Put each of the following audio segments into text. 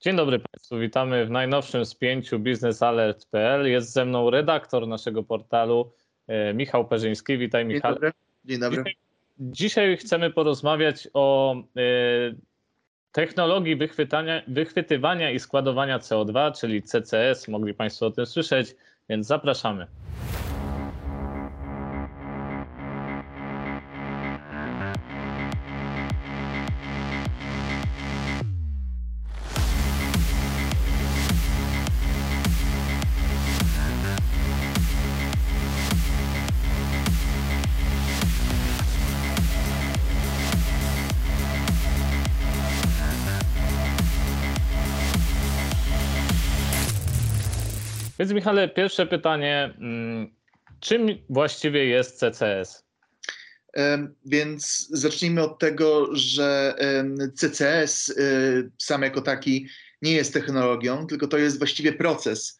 Dzień dobry Państwu, witamy w najnowszym spięciu biznesalert.pl. Jest ze mną redaktor naszego portalu e, Michał Perzyński. Witaj Michał. Dzień dobry. Dzień dobry. Dzisiaj, dzisiaj chcemy porozmawiać o e, technologii wychwytywania i składowania CO2, czyli CCS. Mogli Państwo o tym słyszeć, więc zapraszamy. Więc Michale, pierwsze pytanie. Mm, czym właściwie jest CCS? Więc zacznijmy od tego, że CCS y, sam jako taki nie jest technologią, tylko to jest właściwie proces,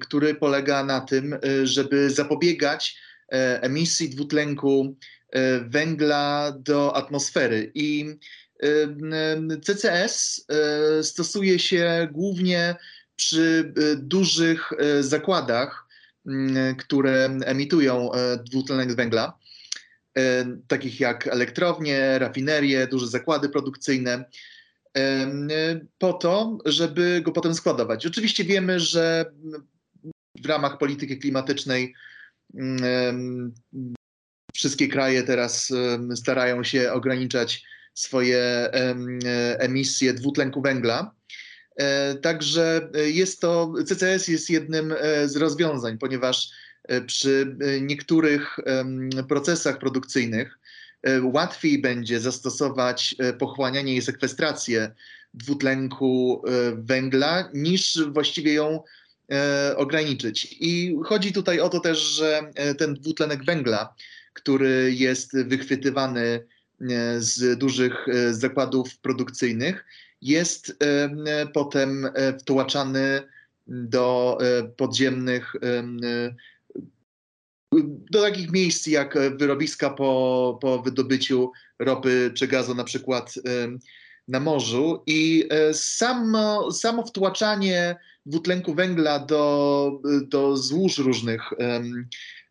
który polega na tym, y, żeby zapobiegać e, emisji dwutlenku e, węgla do atmosfery. I CCS e, stosuje się głównie przy y, dużych y, zakładach, mm, które emitują e, dwutlenek węgla, e, takich jak elektrownie, rafinerie, duże zakłady produkcyjne, e, po to, żeby go potem składować. Oczywiście wiemy, że w ramach polityki klimatycznej mm, wszystkie kraje teraz starają się ograniczać swoje emisje dwutlenku węgla. E, także e, jest to, CCS jest jednym e, z rozwiązań, ponieważ przy niektórych procesach produkcyjnych łatwiej będzie zastosować pochłanianie i sekwestrację dwutlenku węgla, niż właściwie ją ograniczyć. I chodzi tutaj o to też, że ten dwutlenek węgla, który jest wychwytywany z dużych zakładów produkcyjnych, jest potem e, wtłaczany do e, podziemnych, do takich miejsc jak wyrobiska po, po wydobyciu ropy czy gazu, na przykład na morzu. I e, samo, samo wtłaczanie dwutlenku węgla do, do złóż różnych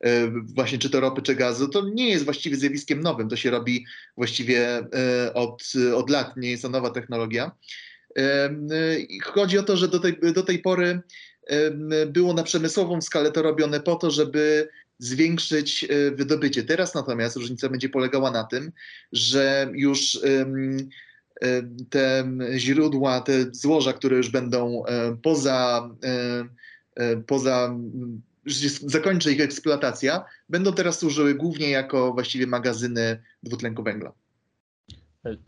E, właśnie czy to ropy, czy gazu, to nie jest właściwie zjawiskiem nowym. To się robi właściwie e, od, od lat, nie jest to nowa technologia. Chodzi o to, że do tej, do tej pory było na przemysłową skalę to robione po to, żeby zwiększyć wydobycie. Teraz natomiast różnica będzie polegała na tym, że już te źródła, te złoża, które już będą poza, poza zakończy ich eksploatacja, będą teraz służyły głównie jako właściwie magazyny dwutlenku węgla.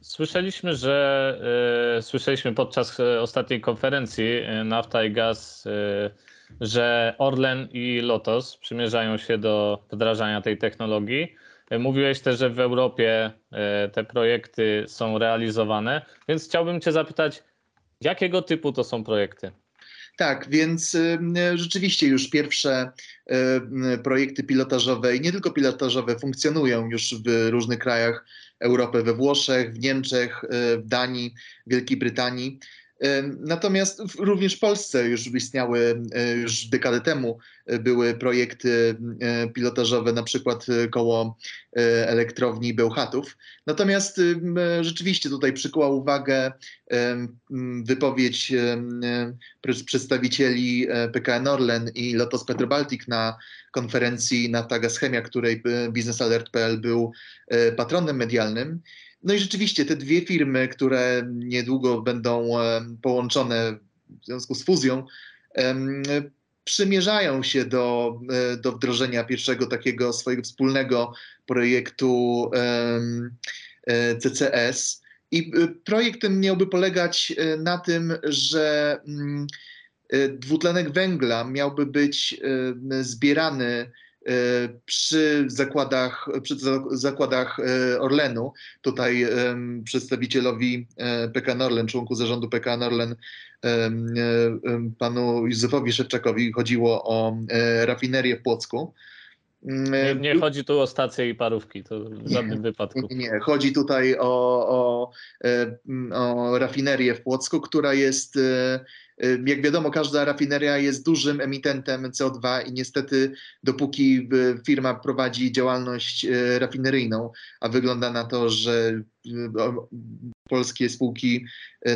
Słyszeliśmy, że słyszeliśmy podczas e, ostatniej konferencji Nafta i Gaz, że Orlen i Lotos przymierzają się do wdrażania tej technologii. Mówiłeś też, że w Europie te projekty są realizowane, więc chciałbym Cię zapytać, jakiego typu to są projekty? Tak, więc y, rzeczywiście już pierwsze y, projekty pilotażowe i nie tylko pilotażowe funkcjonują już w różnych krajach Europy, we Włoszech, w Niemczech, y, w Danii, Wielkiej Brytanii. Natomiast również w Polsce już istniały, e, już dekadę temu e, były projekty e, pilotażowe, na przykład koło elektrowni Bełchatów. Natomiast rzeczywiście tutaj przykuła uwagę wypowiedź przedstawicieli PKN Orlen i Lotos Petrobaltic na konferencji Nafta Gaz Chemia, której biznesalert.pl był patronem medialnym. No i rzeczywiście te dwie firmy, które niedługo będą połączone w związku z fuzją, przymierzają się do, e, do wdrożenia pierwszego takiego swojego wspólnego projektu e, CCS. I e, projekt ten miałby polegać na tym, że mm, dwutlenek węgla miałby być zbierany przy zakładach, przy zakładach e, Orlenu. Tutaj przedstawicielowi e, PKN Orlen, członku zarządu PKN Orlen, panu Józefowi Szewczakowi chodziło o rafinerię w Płocku. Nie, nie chodzi tu o stacje i parówki, to w żadnym nie, wypadku. Nie, nie, chodzi tutaj o, o, e, o rafinerię w Płocku, która jest, e, e, jak wiadomo, każda rafineria jest dużym emitentem CO2 i niestety dopóki firma prowadzi działalność rafineryjną, a wygląda na to, że polskie spółki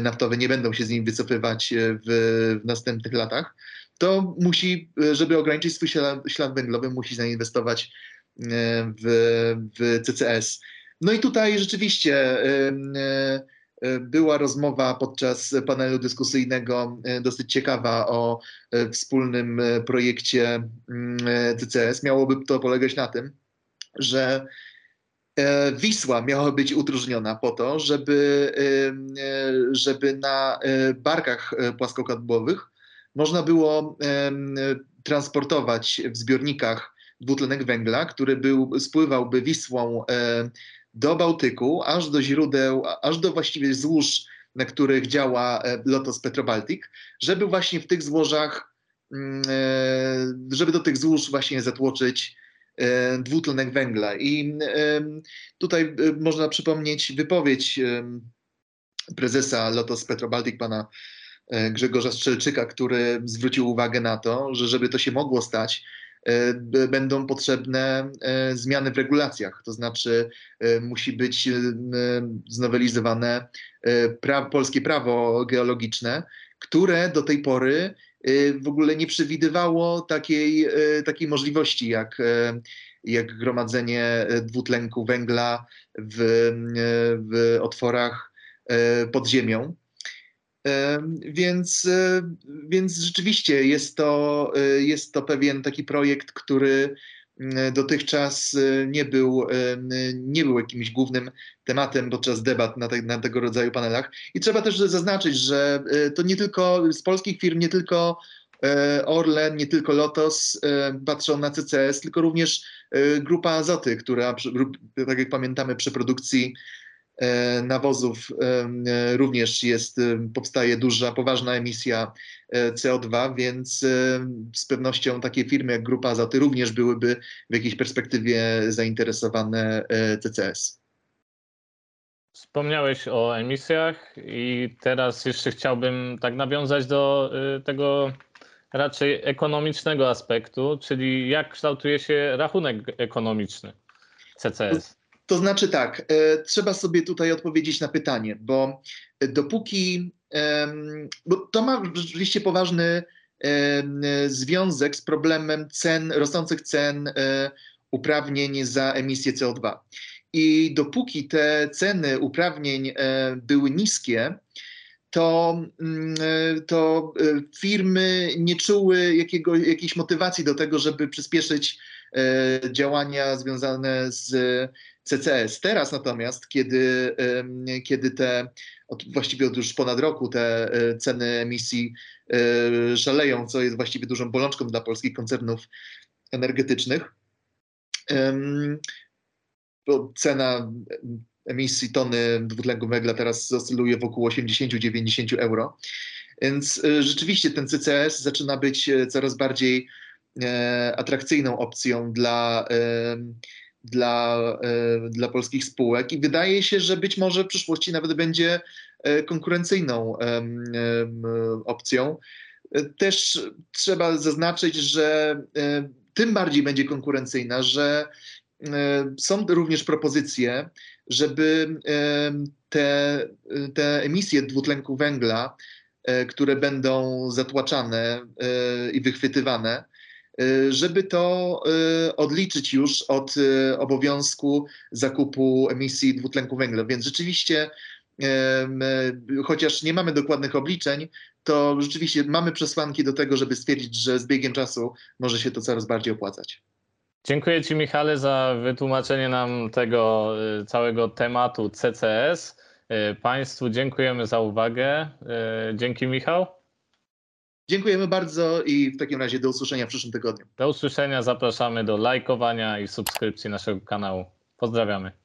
naftowe nie będą się z nim wycofywać w, w następnych latach, to musi, żeby ograniczyć swój ślad, węglowy, musi zainwestować e, w, w CCS. No i tutaj rzeczywiście e, e, była rozmowa podczas panelu dyskusyjnego dosyć ciekawa o wspólnym projekcie mm, CCS. Miałoby to polegać na tym, że Wisła miała być udróżniona po to, żeby, żeby na barkach płaskokadłowych można było transportować w zbiornikach dwutlenek węgla, który był, spływałby Wisłą do Bałtyku, aż do źródeł, aż do właściwie złóż, na których działa e, Lotos Petrobaltic, żeby właśnie w tych złożach, mm, e, żeby do tych złóż właśnie zatłoczyć e, dwutlenek węgla. I tutaj można przypomnieć wypowiedź prezesa Lotos Petrobaltic, pana E, Grzegorza Strzelczyka, który zwrócił uwagę na to, że żeby to się mogło stać, e, będą potrzebne e, zmiany w regulacjach, to znaczy musi być znowelizowane pra polskie prawo geologiczne, które do tej pory w ogóle nie przewidywało takiej, takiej możliwości jak, jak gromadzenie dwutlenku węgla w, w otworach pod ziemią. Więc, e, więc rzeczywiście jest to, e, jest to pewien taki projekt, który mm, dotychczas e, nie był, nie był jakimś głównym tematem podczas debat na, te, na tego rodzaju panelach. I trzeba też zaznaczyć, że to nie tylko z polskich firm, nie tylko Orlen, nie tylko Lotos patrzą na CCS, tylko również grupa Azoty, która, tak jak pamiętamy, przy produkcji E, nawozów e, również jest, powstaje duża, poważna emisja e, CO2, więc z pewnością takie firmy jak Grupa Azoty również byłyby w jakiejś perspektywie zainteresowane CCS. Wspomniałeś o emisjach i teraz jeszcze chciałbym tak nawiązać do tego raczej ekonomicznego aspektu, czyli jak kształtuje się rachunek ekonomiczny CCS. To znaczy tak, e, trzeba sobie tutaj odpowiedzieć na pytanie, bo dopóki, bo to ma rzeczywiście poważny związek z problemem cen, rosnących cen e, uprawnień za emisję CO2. I dopóki te ceny uprawnień e, były niskie, to, mm, to firmy nie czuły jakiego, jakiejś motywacji do tego, żeby przyspieszyć działania związane z CCS. Teraz natomiast, kiedy, kiedy te, właściwie od już ponad roku te e, ceny emisji e, szaleją, co jest właściwie dużą bolączką dla polskich koncernów energetycznych, bo cena emisji tony dwutlenku węgla teraz oscyluje wokół 80-90 euro. Więc e, rzeczywiście ten CCS zaczyna być coraz bardziej atrakcyjną opcją dla dla, e, dla polskich spółek i wydaje się, że być może w przyszłości nawet będzie e, konkurencyjną opcją. E, też trzeba zaznaczyć, że tym bardziej będzie konkurencyjna, że są również propozycje, żeby te, te emisje dwutlenku węgla, które będą zatłaczane i wychwytywane, żeby to y, odliczyć już od y, obowiązku zakupu emisji dwutlenku węgla. Więc rzeczywiście, chociaż nie mamy dokładnych obliczeń, to rzeczywiście mamy przesłanki do tego, żeby stwierdzić, że z biegiem czasu może się to coraz bardziej opłacać. Dziękuję Ci, Michale, za wytłumaczenie nam tego całego tematu CCS. Państwu dziękujemy za uwagę. Dzięki, Michał. Dziękujemy bardzo i w takim razie do usłyszenia w przyszłym tygodniu. Do usłyszenia, zapraszamy do lajkowania i subskrypcji naszego kanału. Pozdrawiamy.